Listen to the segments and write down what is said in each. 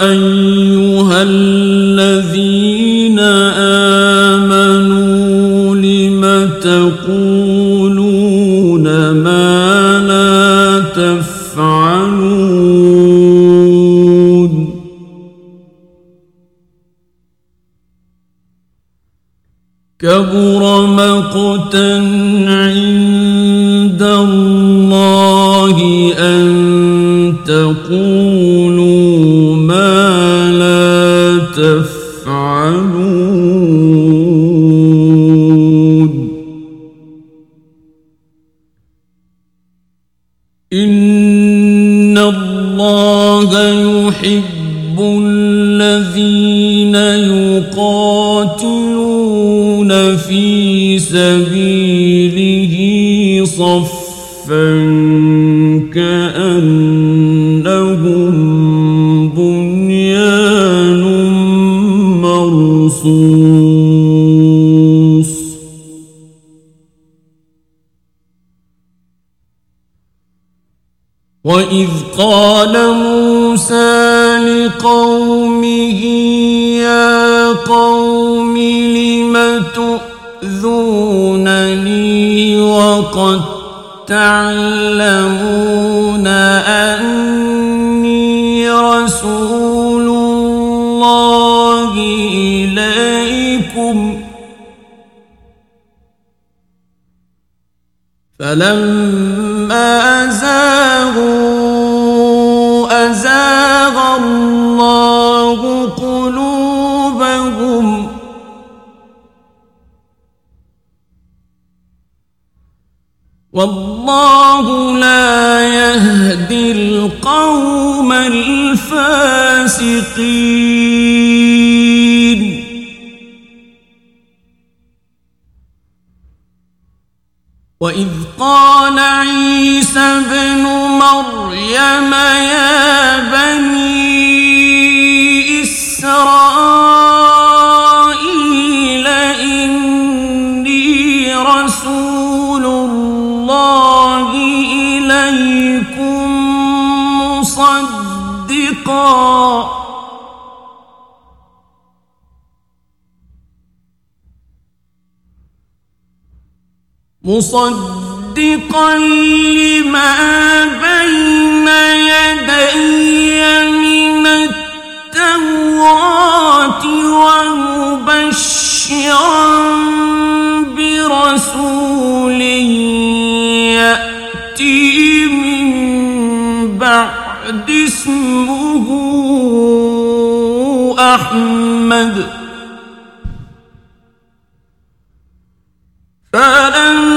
أيها الذين آمنوا لم تقولون ما لا تفعلون؟ كبر مقتا عند الله أن تقولوا إن الله يحب الذين يقاتلون في سبيله صفا كأنهم بنيان وإذ قال موسى لقومه يا قوم لم تؤذونني وقد تعلمون أني رسول الله إليكم فلما زاغوا أزاغ الله قلوبهم. والله لا يهدي القوم الفاسقين. وإذ قال عيسى ابن مريم يا بني إسرائيل إني رسول الله إليكم مصدقاً. مصدقا لما بين يدي التوراة ومبشرا برسول يأتي من بعد اسمه أحمد فلما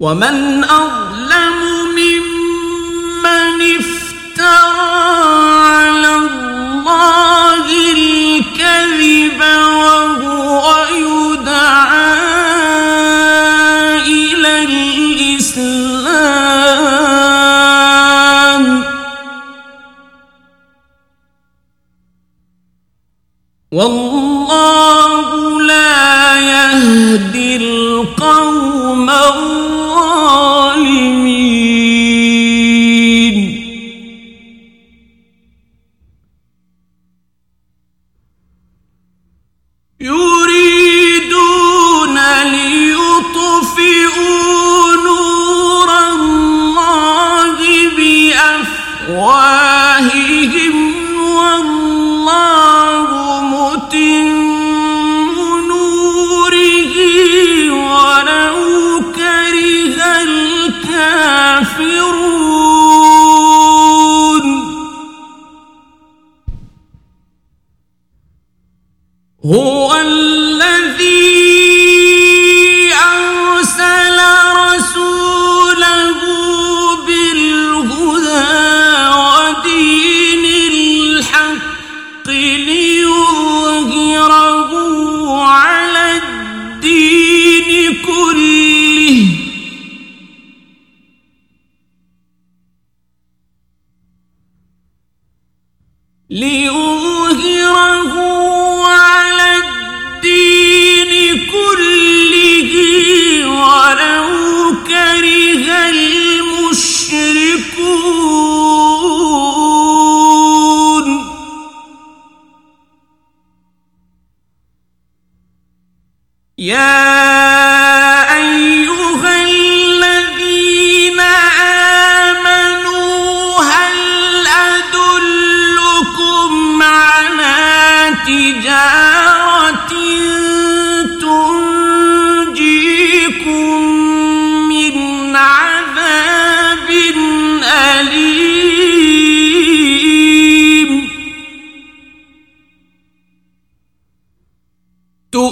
ومن أظلم ممن افترى على الله الكذب وهو يدعى إلى الإسلام. والله لا يهدي القوم أفواههم والله متم نوره ولو كره الكافرون. هو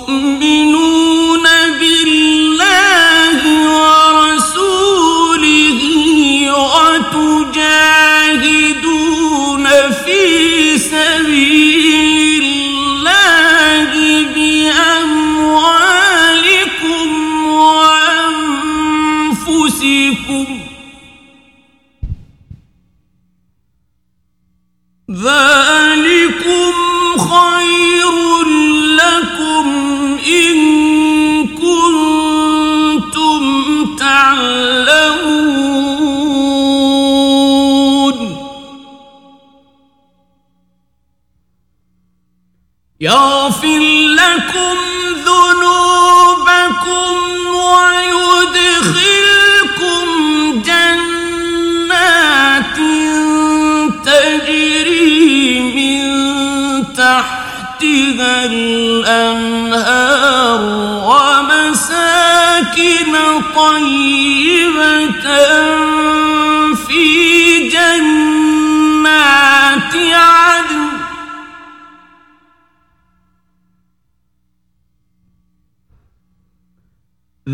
تؤمنون بالله ورسوله وتجاهدون في سبيل الله بأموالكم وأنفسكم يغفر لكم ذنوبكم ويدخلكم جنات تجري من تحتها الأنهار ومساكن طيبة.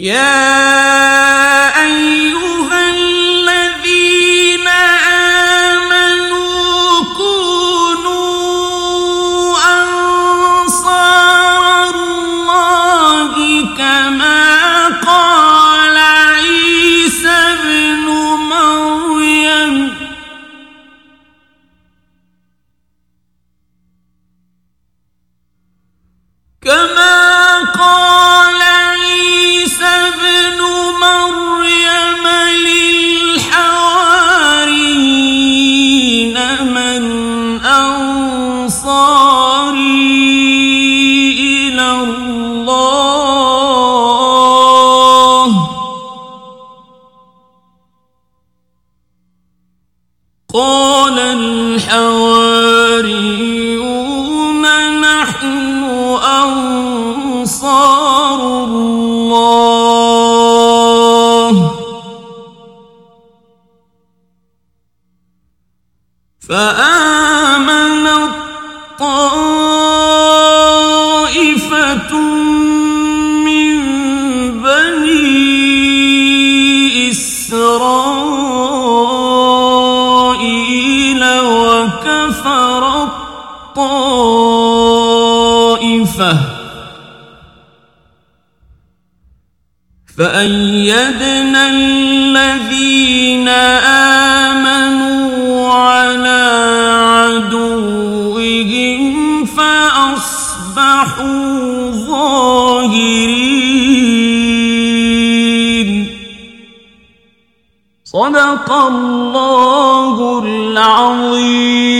يا إلى الله. قال الحواريون نحن أنصار الله. فأنا فأيدنا الذين آمنوا على عدوهم فأصبحوا ظاهرين. صدق الله العظيم.